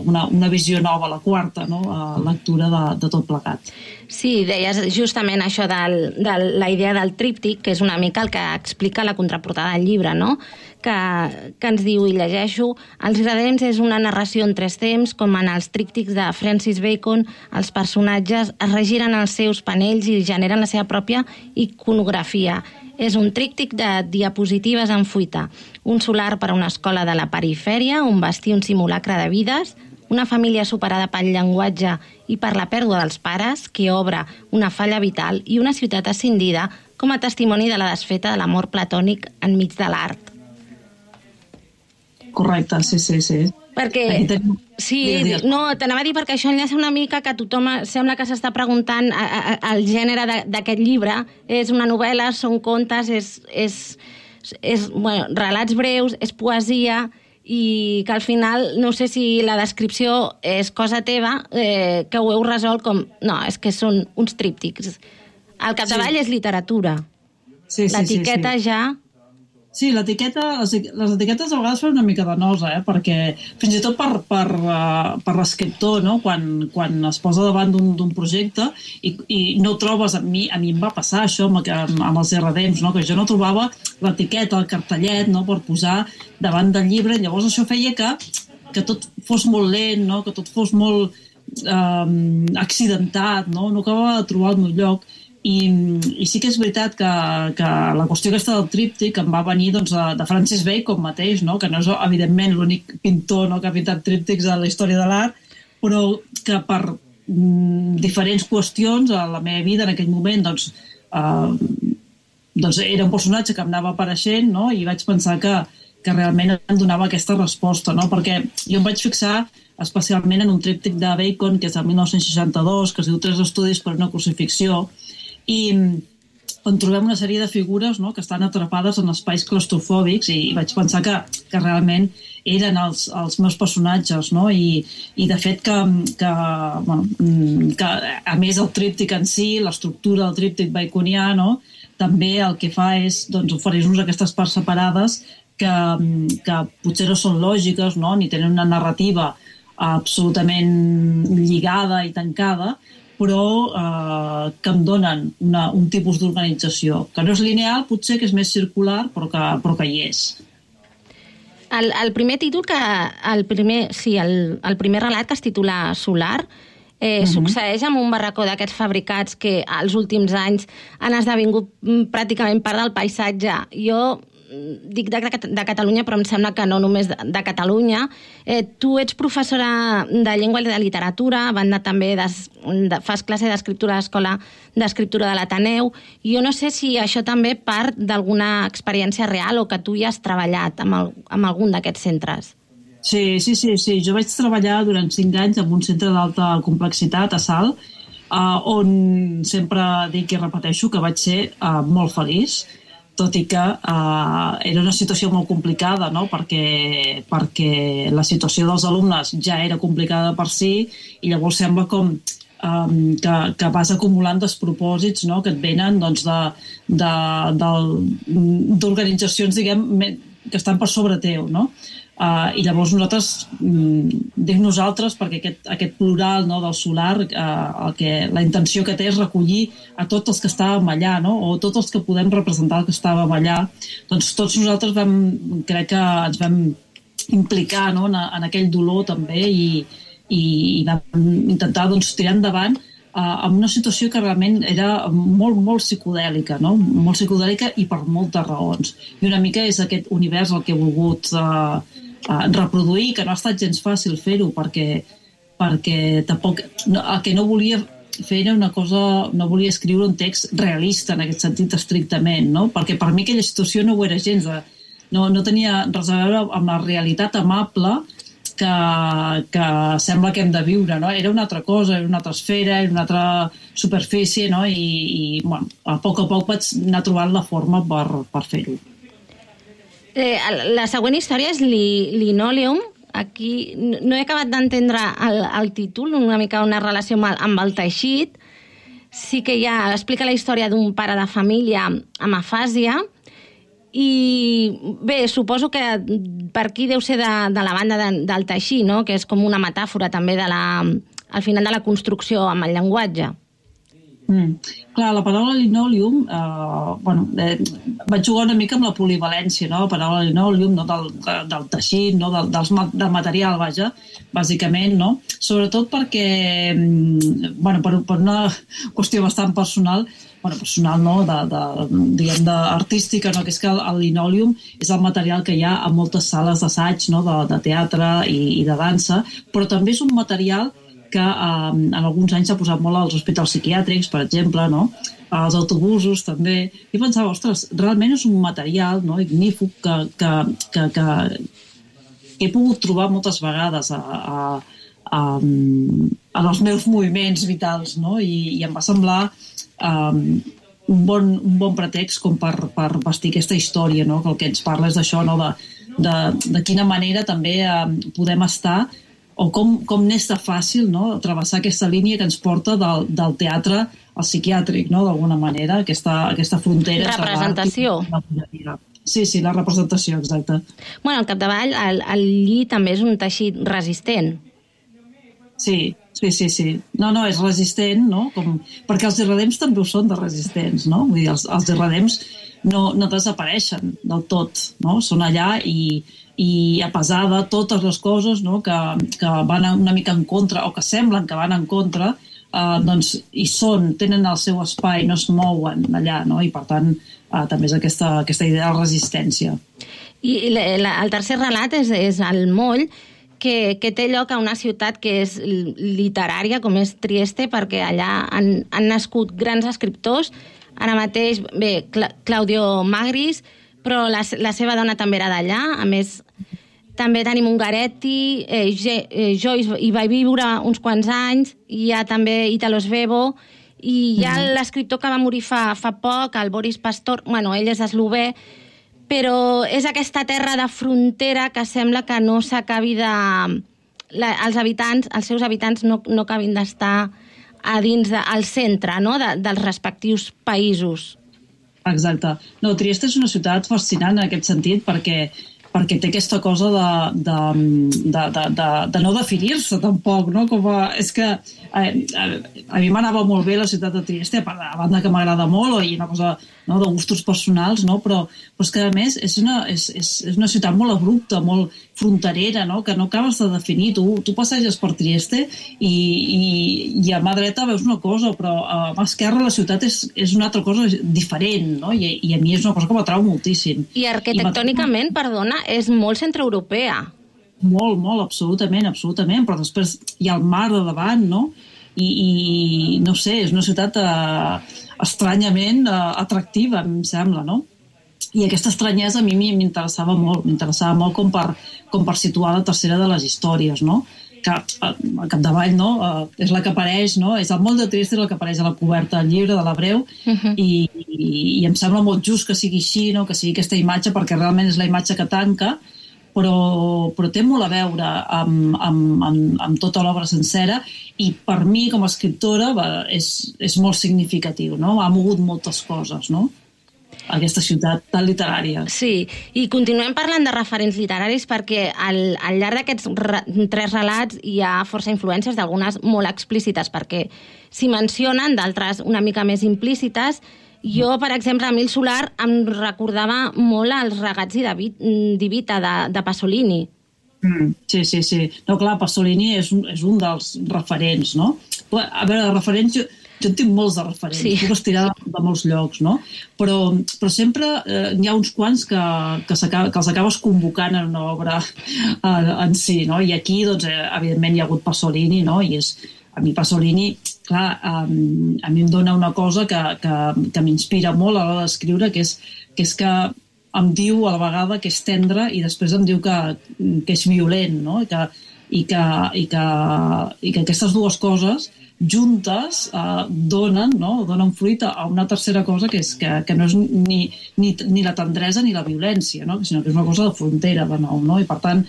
una, una visió nova, la quarta no, a lectura de, de tot plegat. Sí, deies justament això de la idea del tríptic, que és una mica el que explica la contraportada del llibre, no? que, que ens diu, i llegeixo, Els Gradents és una narració en tres temps, com en els tríptics de Francis Bacon, els personatges es regiren els seus panells i generen la seva pròpia iconografia. És un tríptic de diapositives en fuita, un solar per a una escola de la perifèria, un vestir un simulacre de vides, una família superada pel llenguatge i per la pèrdua dels pares, que obre una falla vital, i una ciutat ascendida com a testimoni de la desfeta de l'amor platònic enmig de l'art. Correcte, sí, sí, sí. Perquè, tenim... sí, Digues, digues. no, t'anava a dir perquè això enllaça una mica que tothom sembla que s'està preguntant a, a, el gènere d'aquest llibre. És una novel·la, són contes, és, és, és bueno, relats breus, és poesia i que al final, no sé si la descripció és cosa teva, eh, que ho heu resolt com... No, és que són uns tríptics. Al capdavall Sí. és literatura. Sí, sí, L'etiqueta sí, sí. ja... Sí, l'etiqueta, les, les etiquetes a vegades fan una mica de nosa, eh? perquè fins i tot per, per, uh, per l'escriptor, no? quan, quan es posa davant d'un projecte i, i no trobes, a mi, a mi em va passar això amb, amb, amb els RDMs, no? que jo no trobava l'etiqueta, el cartellet no? per posar davant del llibre, llavors això feia que, que tot fos molt lent, no? que tot fos molt um, accidentat, no? no acabava de trobar el meu lloc i, i sí que és veritat que, que la qüestió aquesta del tríptic em va venir doncs, de, de Francis Bacon mateix, no? que no és evidentment l'únic pintor no? que ha pintat tríptics a la història de l'art, però que per mm, diferents qüestions a la meva vida en aquell moment doncs, eh, doncs era un personatge que em anava apareixent no? i vaig pensar que, que realment em donava aquesta resposta, no? perquè jo em vaig fixar especialment en un tríptic de Bacon, que és del 1962, que es diu Tres estudis per una crucifixió, i on trobem una sèrie de figures no, que estan atrapades en espais claustrofòbics i, vaig pensar que, que realment eren els, els meus personatges no? I, i de fet que, que, bueno, mm, que a més el tríptic en si, l'estructura del tríptic baconià no? també el que fa és doncs, oferir-nos aquestes parts separades que, mm, que potser no són lògiques no? ni tenen una narrativa absolutament lligada i tancada, però eh, que em donen una, un tipus d'organització, que no és lineal, potser que és més circular, però que, però que hi és. El, el primer títol que... El primer, sí, el, el primer relat que es titula Solar eh, Mhm. succeeix amb un barracó d'aquests fabricats que als últims anys han esdevingut mm, pràcticament part del paisatge. Jo dic de, de Catalunya, però em sembla que no només de, de Catalunya. Eh, tu ets professora de llengua i de literatura, a banda també des, de, fas classe d'escriptura a l'Escola d'Escriptura de l'Ateneu. Jo no sé si això també part d'alguna experiència real o que tu hi has treballat amb, el, amb algun d'aquests centres. Sí, sí, sí, sí. Jo vaig treballar durant cinc anys en un centre d'alta complexitat a Salt, uh, on sempre dic i repeteixo que vaig ser uh, molt feliç, tot i que uh, era una situació molt complicada, no? perquè, perquè la situació dels alumnes ja era complicada per si i llavors sembla com que, que vas acumulant despropòsits no? que et venen doncs, de- de- d'organitzacions, diguem, que estan per sobre teu, no? Uh, I llavors nosaltres, mm, dic nosaltres, perquè aquest, aquest plural no, del solar, uh, el que, la intenció que té és recollir a tots els que estàvem allà, no? o tots els que podem representar el que estàvem allà, doncs tots nosaltres vam, crec que ens vam implicar no, en, en aquell dolor també i, i, i vam intentar doncs, tirar endavant uh, amb una situació que realment era molt, molt psicodèlica, no? molt psicodèlica i per moltes raons. I una mica és aquest univers el que he volgut uh, uh, reproduir, que no ha estat gens fàcil fer-ho, perquè, perquè tampoc, no, el que no volia fer era una cosa, no volia escriure un text realista en aquest sentit estrictament, no? perquè per mi aquella situació no ho era gens, de, no, no tenia res a veure amb la realitat amable que, que sembla que hem de viure, no? Era una altra cosa, era una altra esfera, era una altra superfície, no? I, i bueno, a poc a poc vaig anar trobant la forma per, per fer-ho. Eh, la següent història és li, Linoleum. Aquí no he acabat d'entendre el, el títol, una mica una relació amb el, amb el teixit. Sí que ja explica la història d'un pare de família amb afàsia, i bé, suposo que per aquí deu ser de, de la banda de, del teixir, no? que és com una metàfora també de la, al final de la construcció amb el llenguatge. Mm. Clar, la paraula linoleum, eh, bueno, eh, vaig jugar una mica amb la polivalència, no? la paraula linoleum, no? del, del teixit, no? del, dels, del material, vaja, bàsicament, no? Sobretot perquè, mm, bueno, per, per una qüestió bastant personal, bueno, personal, no? de, de, diguem, de artística, no? que és que el, el linoleum és el material que hi ha a moltes sales d'assaig, no? de, de teatre i, i de dansa, però també és un material que eh, en alguns anys s'ha posat molt als hospitals psiquiàtrics, per exemple, no? als autobusos també, i pensava, ostres, realment és un material no, ignífug que, que, que, que, que he pogut trobar moltes vegades a, a, a, en els meus moviments vitals, no? I, i em va semblar um, un, bon, un bon pretext com per, per vestir aquesta història, no? que el que ens parla és d'això, no? de, de, de quina manera també um, podem estar o com, com n'és de fàcil no? travessar aquesta línia que ens porta del, del teatre al psiquiàtric, no? d'alguna manera, aquesta, aquesta frontera. Representació. Sí, sí, la representació, exacte. Bueno, al capdavall, el, el lli també és un teixit resistent. Sí, sí, sí, sí. No, no, és resistent, no? Com... Perquè els irredems també ho són de resistents, no? Vull dir, els, els irredems no, no desapareixen del tot, no? Són allà i, i a pesar de totes les coses no? que, que van una mica en contra o que semblen que van en contra, eh, doncs hi són, tenen el seu espai, no es mouen allà, no? i per tant eh, també és aquesta, aquesta idea de resistència. I la, la, el tercer relat és, és el moll, que, que té lloc a una ciutat que és literària, com és Trieste, perquè allà han, han nascut grans escriptors. Ara mateix, bé, Cla Claudio Magris, però la, la seva dona també era d'allà. A més, també tenim Ungaretti, eh, eh, Joyce hi va viure uns quants anys, hi ha també Italo Svevo, i hi ha mm. l'escriptor que va morir fa, fa poc, el Boris Pastor, bueno, ell és eslové, però és aquesta terra de frontera que sembla que no s'acabi de... La, els habitants, els seus habitants no, no acabin d'estar a dins de, al centre no? de, dels respectius països. Exacte. No, Trieste és una ciutat fascinant en aquest sentit perquè perquè té aquesta cosa de, de, de, de, de, de no definir-se tampoc, no? Com a, és que a, a, a mi m'anava molt bé la ciutat de Trieste, a banda que m'agrada molt, i una cosa no, de gustos personals, no? però, però és que a més és una, és, és, és una ciutat molt abrupta, molt fronterera, no? que no acabes de definir. Tu, tu passeges per Trieste i, i, i a mà dreta veus una cosa, però a mà esquerra la ciutat és, és una altra cosa diferent, no? I, i a mi és una cosa que m'atrau moltíssim. I arquitectònicament, I perdona, és molt centroeuropea. Molt, molt, absolutament, absolutament, però després hi ha el mar de davant, no? I, i no sé, és una ciutat eh, estranyament eh, atractiva, em sembla, no? I aquesta estranyesa a mi m'interessava molt, m'interessava molt com per, com per situar la tercera de les històries, no? que a, a capdavall no? Uh, és la que apareix, no? és el molt de trist és el que apareix a la coberta del llibre de l'Hebreu uh -huh. i, i, i em sembla molt just que sigui així, no? que sigui aquesta imatge perquè realment és la imatge que tanca però, però té molt a veure amb, amb, amb, amb tota l'obra sencera i per mi com a escriptora va, és, és molt significatiu, no? ha mogut moltes coses no? Aquesta ciutat tan literària. Sí, i continuem parlant de referents literaris perquè al, al llarg d'aquests re, tres relats hi ha força influències d'algunes molt explícites perquè s'hi mencionen, d'altres una mica més implícites. Jo, per exemple, a mi el Solar em recordava molt els regats i de Vi- di Vita de, de Pasolini. Mm, sí, sí, sí. No, clar, Pasolini és un, és un dels referents, no? A veure, de referents, jo, jo en tinc molts de referents, Sí. puc estirar de, de molts llocs, no? Però, però sempre eh, n'hi ha uns quants que, que, que els acabes convocant en una obra eh, en si, no? I aquí, doncs, eh, evidentment, hi ha hagut Pasolini, no? I és, a mi Pasolini, clar, um, a mi em dona una cosa que, que, que m'inspira molt a l'hora d'escriure, que és, que és que em diu a la vegada que és tendre i després em diu que, que és violent, no? I que, i que, i que, i que aquestes dues coses juntes eh, donen, no? donen fruit a una tercera cosa que, és, que, que no és ni, ni, ni la tendresa ni la violència, no? sinó que és una cosa de frontera de nou, no? i per tant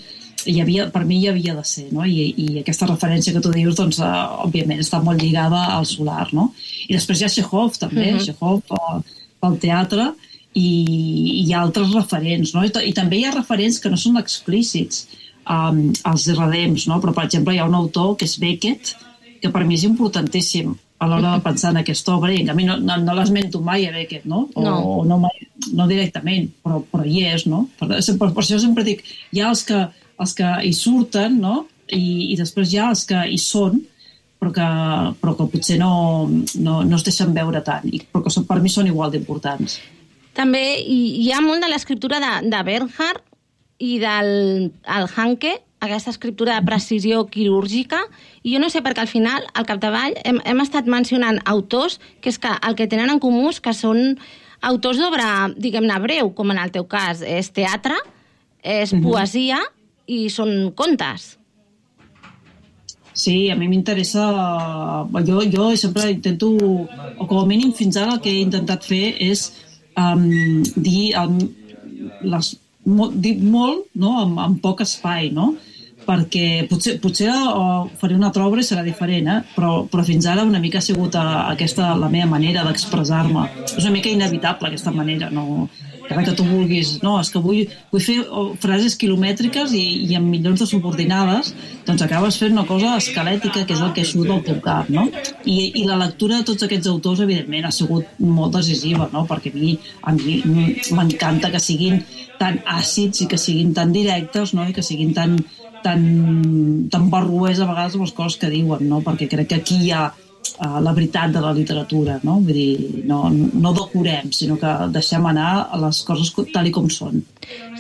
hi havia, per mi hi havia de ser, no? I, i aquesta referència que tu dius, doncs, uh, òbviament, està molt lligada al solar, no? I després hi ha Chekhov, també, Mhm. Chekhov uh, pel teatre, i i hi ha altres referents, no? I, I també hi ha referents que no són explícits um, als redems, no? Però, per exemple, hi ha un autor que és Beckett, que per mi és importantíssim a l'hora de pensar en aquesta obra, i a mi no, no, no l'esmento mai a Beckett, no? O No. o no, mai, no directament, però, però hi és, no? Per, per, per això sempre dic, hi ha els que, els que hi surten, no? I, i després hi ha els que hi són, però que, però que potser no, no, no es deixen veure tant, i, però que són, per mi són igual d'importants. També hi, hi ha molt de l'escriptura de, de Bernhard i del el Hanke, aquesta escriptura de precisió quirúrgica, i jo no sé perquè al final, al capdavall, hem, hem estat mencionant autors que és que el que tenen en comú és que són autors d'obra, diguem-ne, breu, com en el teu cas, és teatre, és Mhm. poesia i són contes. Sí, a mi m'interessa... Jo, jo sempre intento, o com a mínim fins ara el que he intentat fer és um, dir, um, les, mo, dir molt no? amb, amb poc espai, no? perquè potser, potser uh, faré una altra obra i serà diferent, eh? però, però fins ara una mica ha sigut uh, aquesta la meva manera d'expressar-me. És una mica inevitable aquesta manera, no? Cada que tu vulguis, no, és que vull, vull fer oh, frases quilomètriques i, i amb milions de subordinades, doncs acabes fent una cosa esquelètica, que és el que surt del teu cap, no? I, I la lectura de tots aquests autors, evidentment, ha sigut molt decisiva, no? Perquè a mi, a mi m'encanta que siguin tan àcids i que siguin tan directes, no? I que siguin tan, tan, tan barruers a vegades amb les coses que diuen, no? Perquè crec que aquí hi ha uh, la veritat de la literatura, no? Vull dir, no, no decorem, sinó que deixem anar les coses co- tal i com són.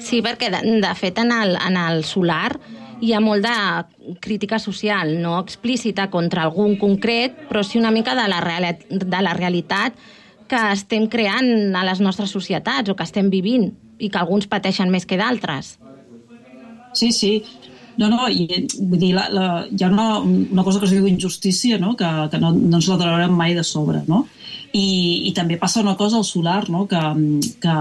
Sí, perquè de, de fet en el, en el solar hi ha molt de crítica social, no explícita contra algun concret, però sí una mica de la, reali de la realitat que estem creant a les nostres societats o que estem vivint i que alguns pateixen més que d'altres. Sí, sí. No, no, i, vull dir, la, la, hi ha una, una cosa que es diu injustícia, no? que, que no, no ens la traurem mai de sobre, no? I, i també passa una cosa al solar, no? que, que,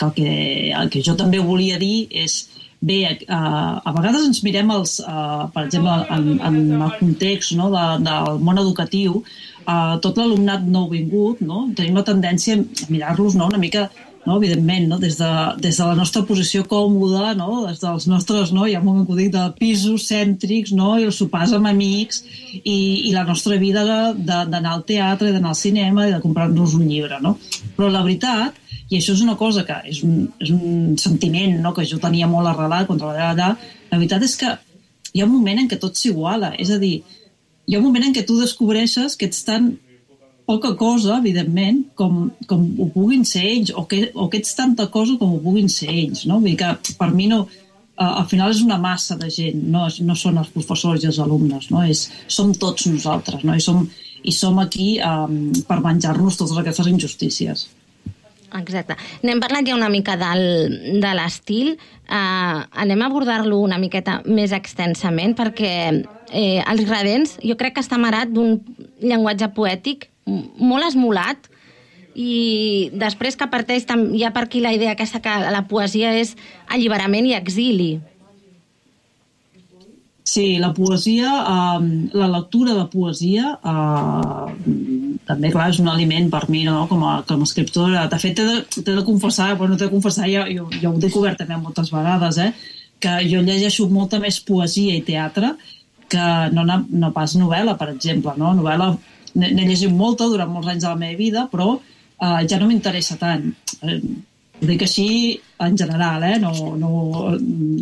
que, el que el que jo també volia dir és bé, a, a vegades ens mirem els, uh, per exemple, en, en el context no? de, del món educatiu, uh, tot l'alumnat nouvingut, no? tenim la tendència a mirar-los no? una mica no? evidentment, no? Des, de, des de la nostra posició còmoda, no? des dels nostres, no? hi ha un moment que dic, de pisos cèntrics, no? i els sopars amb amics, i, i la nostra vida d'anar al teatre, d'anar al cinema i de comprar-nos un llibre. No? Però la veritat, i això és una cosa que és un, és un sentiment no? que jo tenia molt arrelat quan treballava allà, la veritat és que hi ha un moment en què tot s'iguala, és a dir, hi ha un moment en què tu descobreixes que ets tan poca cosa, evidentment, com, com ho puguin ser ells, o que, o que ets tanta cosa com ho puguin ser ells, no? Vull dir que per mi no, al final és una massa de gent, no, no són els professors i els alumnes, no? És, som tots nosaltres, no? I som, i som aquí um, per menjar-nos totes aquestes injustícies. Exacte. N'hem parlat ja una mica del, de l'estil. Uh, anem a abordar-lo una miqueta més extensament perquè eh, els gradents jo crec que està amarat d'un llenguatge poètic molt esmolat i després que parteix hi ha per aquí la idea aquesta que la poesia és alliberament i exili. Sí, la poesia, eh, la lectura de poesia eh, també, clar, és un aliment per mi, no?, com a, com a escriptora. De fet, t'he de, de confessar, bueno, t'he de confessar, ja, jo, jo ho he descobert també moltes vegades, eh?, que jo llegeixo molta més poesia i teatre que no, no pas novel·la, per exemple, no? Novel·la n'he llegit molta durant molts anys de la meva vida, però eh, ja no m'interessa tant. Eh, ho dic així en general, eh? no, no,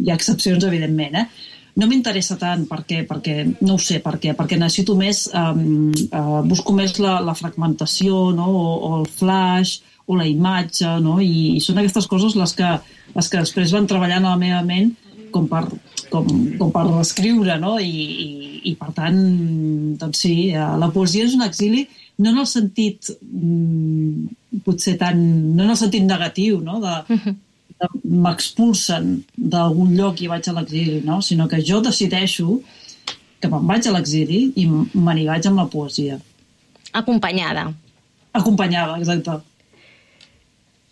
hi ha excepcions, evidentment. Eh? No m'interessa tant perquè, perquè, no ho sé, perquè, perquè necessito més, um, uh, busco més la, la fragmentació no? o, o el flash o la imatge, no? I, i són aquestes coses les que, les que després van treballant a la meva ment com per, com, com per escriure, no? I, i, i per tant, doncs sí, eh, la poesia és un exili no en el sentit mm, potser tan, no en el sentit negatiu, no? De, de m'expulsen d'algun lloc i vaig a l'exili, no? Sinó que jo decideixo que me'n vaig a l'exili i me n'hi vaig amb la poesia. Acompanyada. Acompanyada, exacte.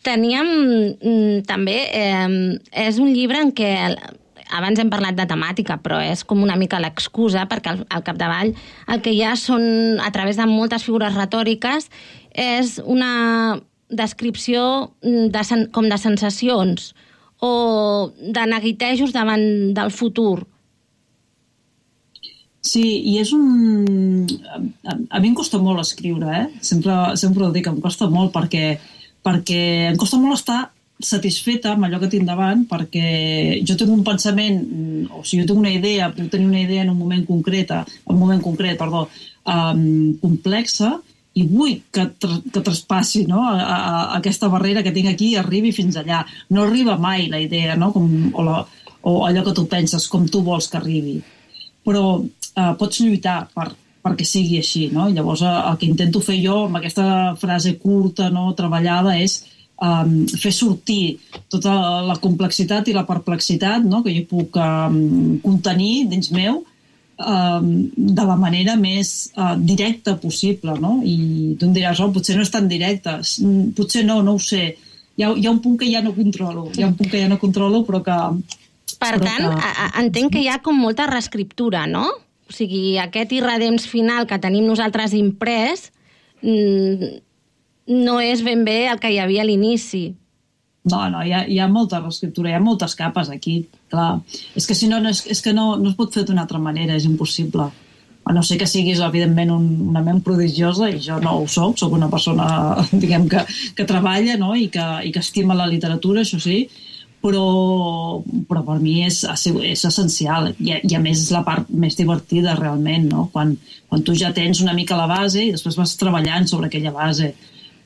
Teníem mm, també... Eh, és un llibre en què abans hem parlat de temàtica, però és com una mica l'excusa, perquè al, al capdavall el que hi ha són, a través de moltes figures retòriques, és una descripció mm, de, com de sensacions o de neguitejos davant del futur. Sí, i és un... A, a mi em costa molt escriure, eh? Sempre, sempre ho dic, em costa molt perquè, perquè em costa molt estar satisfeta amb allò que tinc davant perquè jo tinc un pensament, mm, o sigui, jo tinc una idea, puc tenir una idea en un moment concret, en un moment concret, perdó, um, complexa, i vull que, tra que traspassi no? a, a, a aquesta barrera que tinc aquí i arribi fins allà. No arriba mai la idea, no? com, o, la, o allò que tu penses, com tu vols que arribi però eh, pots lluitar per, perquè sigui així, no? Llavors, eh, el que intento fer jo amb aquesta frase curta, no, treballada, és um, fer sortir tota la complexitat i la perplexitat no, que jo puc um, contenir dins meu um, de la manera més uh, directa possible, no? I tu em diràs, oh, potser no és tan directa. Potser no, no ho sé. Hi ha, hi ha un punt que ja no controlo. Hi ha un punt que ja no controlo, però que... Per però tant, a, entenc que hi ha com molta reescriptura, no? O sigui, aquest irredems final que tenim nosaltres imprès mm, no és ben bé el que hi havia a l'inici. No, no, hi ha, hi ha molta reescriptura, hi ha moltes capes aquí, clar. És que si no, no és, és que no, no es pot fer d'una altra manera, és impossible. A no ser que siguis, evidentment, un, una ment prodigiosa, i jo no ho soc, sóc una persona, diguem, que, que treballa no? I, que, i que estima la literatura, això sí, però, però per mi és, és essencial i, i a més és la part més divertida realment, no? quan, quan tu ja tens una mica la base i després vas treballant sobre aquella base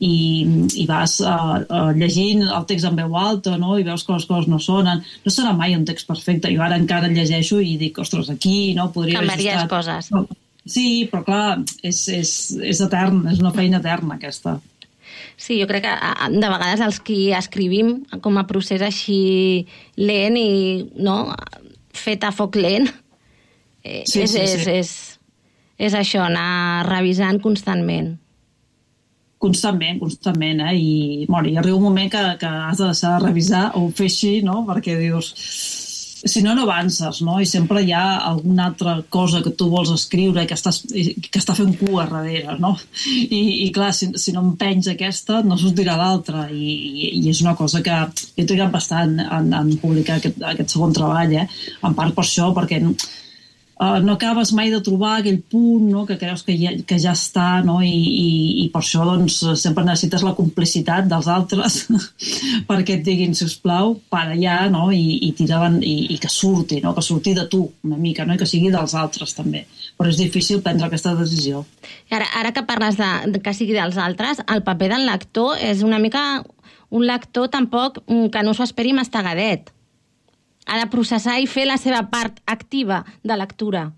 i, i vas uh, uh, llegint el text en veu alta no? i veus que les coses no sonen no serà mai un text perfecte jo ara encara llegeixo i dic, ostres, aquí no podria haver ajustat. coses. Sí, però clar, és, és, és etern, és una feina eterna aquesta. Sí, jo crec que de vegades els qui escrivim com a procés així lent i no, fet a foc lent, eh, Sí, és, sí, és, sí. és, és això, anar revisant constantment. Constantment, constantment, eh? I, bueno, hi arriba un moment que, que has de deixar de revisar o fer així, no? Perquè dius... Si no, no avances, no? I sempre hi ha alguna altra cosa que tu vols escriure que, estàs, que està fent cua darrere, no? I, i clar, si, si no empenys aquesta, no sortirà l'altra. I, i, I és una cosa que he trigat bastant en, en publicar aquest, aquest segon treball, eh? En part per això, perquè uh, no acabes mai de trobar aquell punt no? que creus que ja, que ja està no? I, i, i per això doncs, sempre necessites la complicitat dels altres perquè et diguin, si us plau, para ja no? I, i, tira avant, i, i que surti, no? que surti de tu una mica no? i que sigui dels altres també. Però és difícil prendre aquesta decisió. I ara, ara que parles de, de que sigui dels altres, el paper del lector és una mica un lector tampoc mm, que no s'ho esperi mastagadet. Ha de processar i fer la seva part activa de lectura.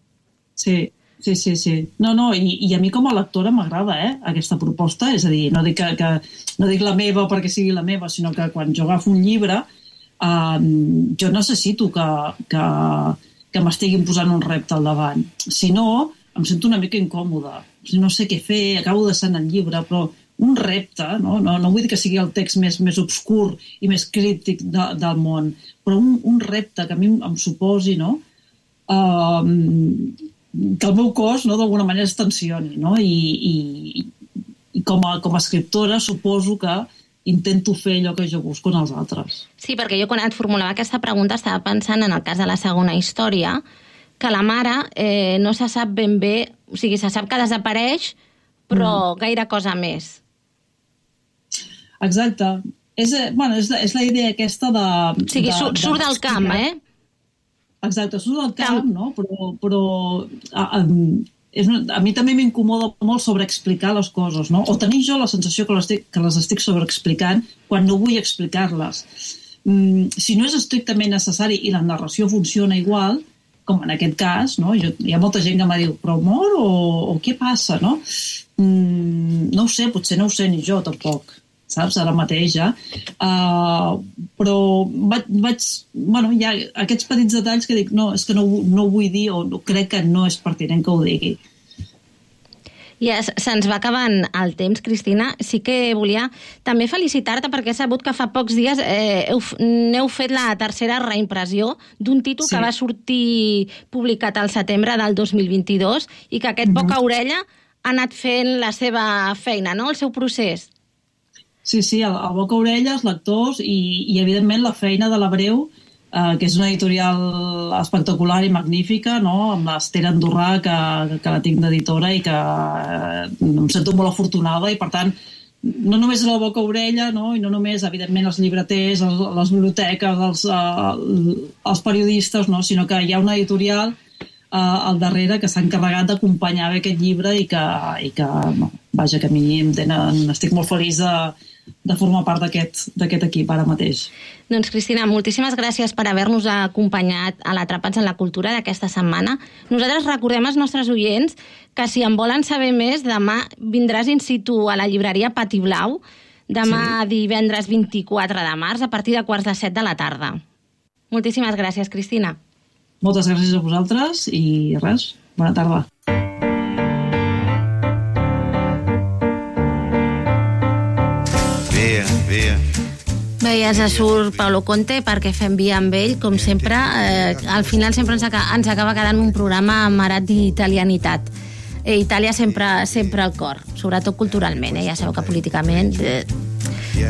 Sí, sí, sí, sí. No, no, i, i a mi com a lectora m'agrada eh, aquesta proposta, és a dir, no dic, que, que, no dic la meva perquè sigui la meva, sinó que quan jo agafo un llibre um, jo necessito que, que, que m'estiguin posant un repte al davant. Si no, em sento una mica incòmoda. No sé què fer, acabo deixant el llibre, però un repte, no, no, no vull dir que sigui el text més, més obscur i més crític de, del món, però un, un repte que a mi em, suposi, no?, um, que el meu cos no, d'alguna manera es tensioni no? I, i, i com a, com a escriptora suposo que intento fer allò que jo busco en els altres. Sí, perquè jo quan et formulava aquesta pregunta estava pensant en el cas de la segona història, que la mare eh, no se sap ben bé, o sigui, se sap que desapareix, però mm. gaire cosa més. Exacte. És, eh, bueno, és, la- és la idea aquesta de... O sigui, de, surt, surt del camp, eh? Exacte, surt del camp, no? Però, però a, a, és una, a mi també m'incomoda molt sobreexplicar les coses, no? O tenir jo la sensació que les, estic, que les estic sobreexplicant quan no vull explicar-les. Mm, si no és estrictament necessari i la narració funciona igual, com en aquest cas, no? Jo, hi ha molta gent que m'ha dit, però mor o, o què passa, no? Mm, no ho sé, potser no ho sé ni jo tampoc, saps, ara mateix ja. Uh, però vaig, vaig, bueno, hi ha aquests petits detalls que dic, no, és que no, no ho vull dir o no, crec que no és pertinent que ho digui. Ja es- se'ns va acabant el temps, Cristina. Sí que volia també felicitar-te perquè he sabut que fa pocs dies eh, heu, n'heu fet la tercera reimpressió d'un títol Sí. que va sortir publicat al setembre del 2022 i que aquest boca orella ha anat fent la seva feina, no? el seu procés. Sí, sí, el, el Boca Orelles, lectors i, i evidentment la feina de l'Abreu, eh, que és una editorial espectacular i magnífica, no? amb l'Ester Andorrà, que, que la tinc d'editora i que eh, em sento molt afortunada i per tant no només la boca orella, no? i no només, evidentment, els llibreters, els, les biblioteques, els, uh, els periodistes, no? sinó que hi ha una editorial uh, al darrere que s'ha encarregat d'acompanyar aquest llibre i que, i que no, vaja, que a mi em tenen, estic molt feliç de, de formar part d'aquest equip ara mateix. Doncs, Cristina, moltíssimes gràcies per haver-nos acompanyat a l'Atrapats en la Cultura d'aquesta setmana. Nosaltres recordem als nostres oients que si en volen saber més, demà vindràs in situ a la llibreria Pati Blau, demà sí. divendres 24 de març, a partir de quarts de set de la tarda. Moltíssimes gràcies, Cristina. Moltes gràcies a vosaltres i res, bona tarda. Via. Bé, ja ens surt Paulo Conte perquè fem via amb ell, com sempre. Eh, al final sempre ens, aca ens acaba quedant un programa marat d'italianitat. Eh, Itàlia sempre, sempre al cor, sobretot culturalment, eh? ja sabeu que políticament... Eh.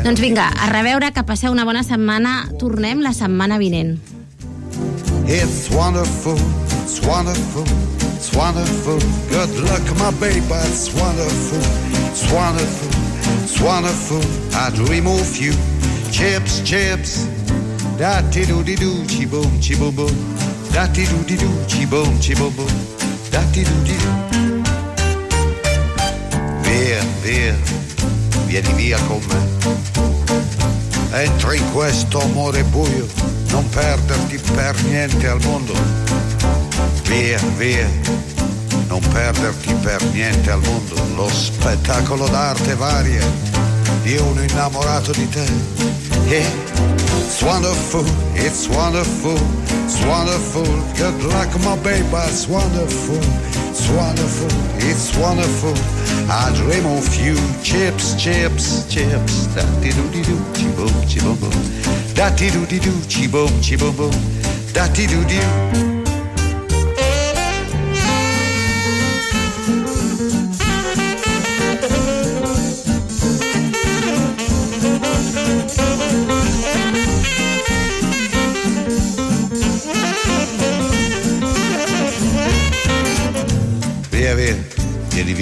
Doncs vinga, a reveure, que passeu una bona setmana. Tornem la setmana vinent. It's wonderful, it's wonderful, it's wonderful. Good luck, my baby, it's wonderful, it's wonderful, it's wonderful. I dream of you. Chips, chips. Da ti do di do, chi boom, chi boom boom. Da ti do di do, chi boom, chi boom boom. Da ti do di do. Via, via, vieni via con me. Entra in questo amore buio, non perderti per niente al mondo. Via, via, non perderti per niente al mondo. Lo spettacolo d'arte varia di uno innamorato di te. Yeah. It's wonderful, it's wonderful, it's wonderful. Good luck, my baby, it's wonderful, it's wonderful, it's wonderful. I dream of you, chips, chips, chips. Da di do di do, chi boom, chi boom boom. Da di do di do, chi boom, chi boom boom. Da di do di do.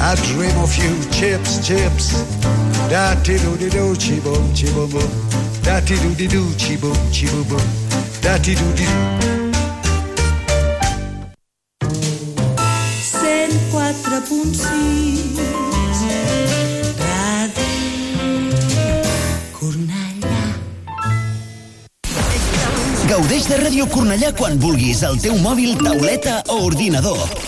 I dream of you, chips, chips. Da ti do di do, chi boom, chi boom boom. Da ti do di do, chi boom, chi boom boom. Da ti do di do. 104.6 Ràdio Cornellà Gaudeix de Ràdio Cornellà quan vulguis al teu mòbil, tauleta o ordinador.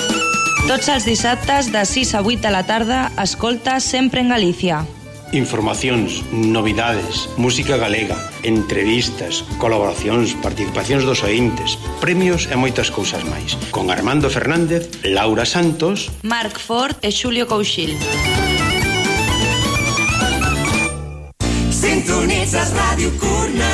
Tots els dissabtes de 6 a 8 de la tarda, escolta sempre en Galícia. Informacións, novidades, música galega, entrevistas, colaboracións, participacións dos ointes, premios e moitas cousas máis. Con Armando Fernández, Laura Santos, Marc Ford e Xulio Couchil. Sintonitzas Ràdio Curna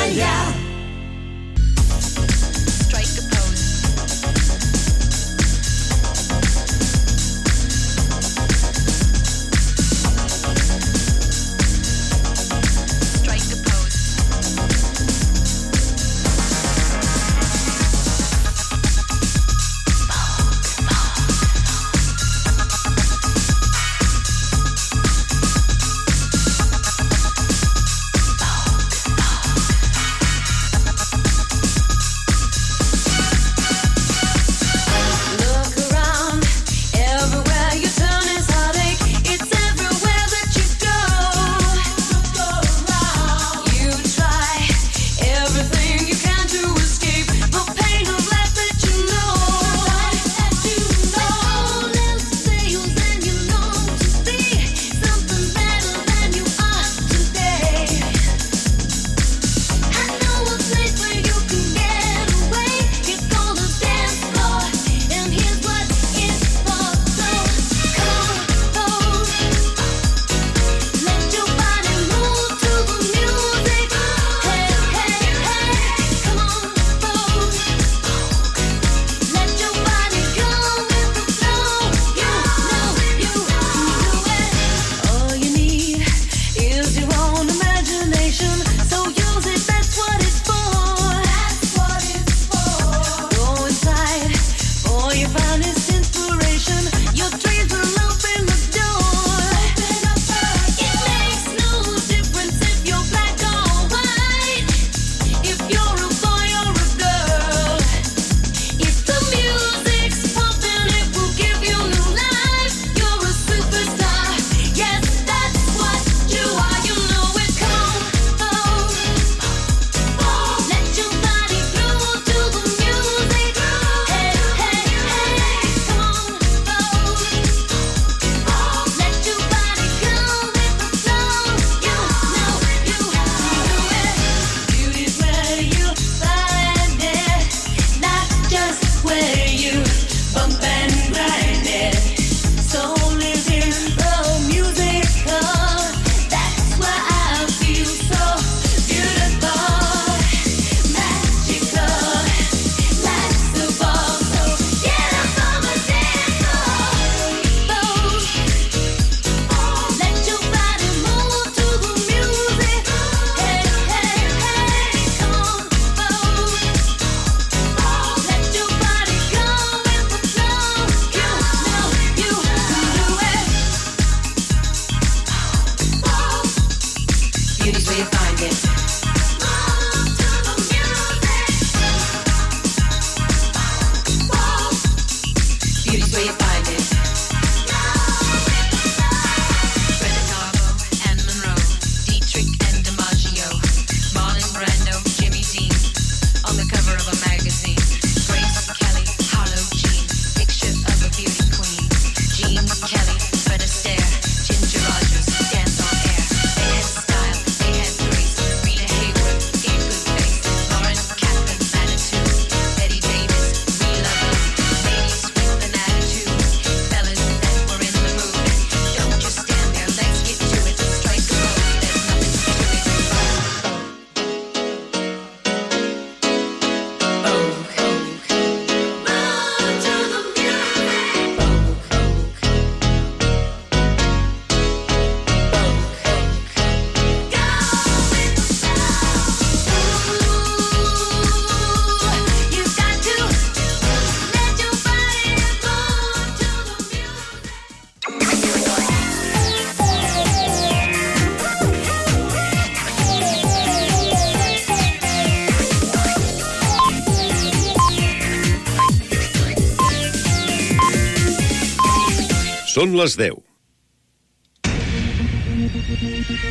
Són les 10.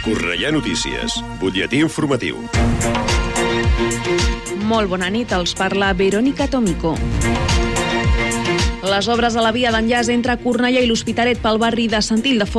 Correia Notícies, butlletí informatiu. Molt bona nit, els parla Verónica Tomico. Les obres a la via d'enllaç entre Cornellà i l'Hospitalet pel barri de Sant Ildefons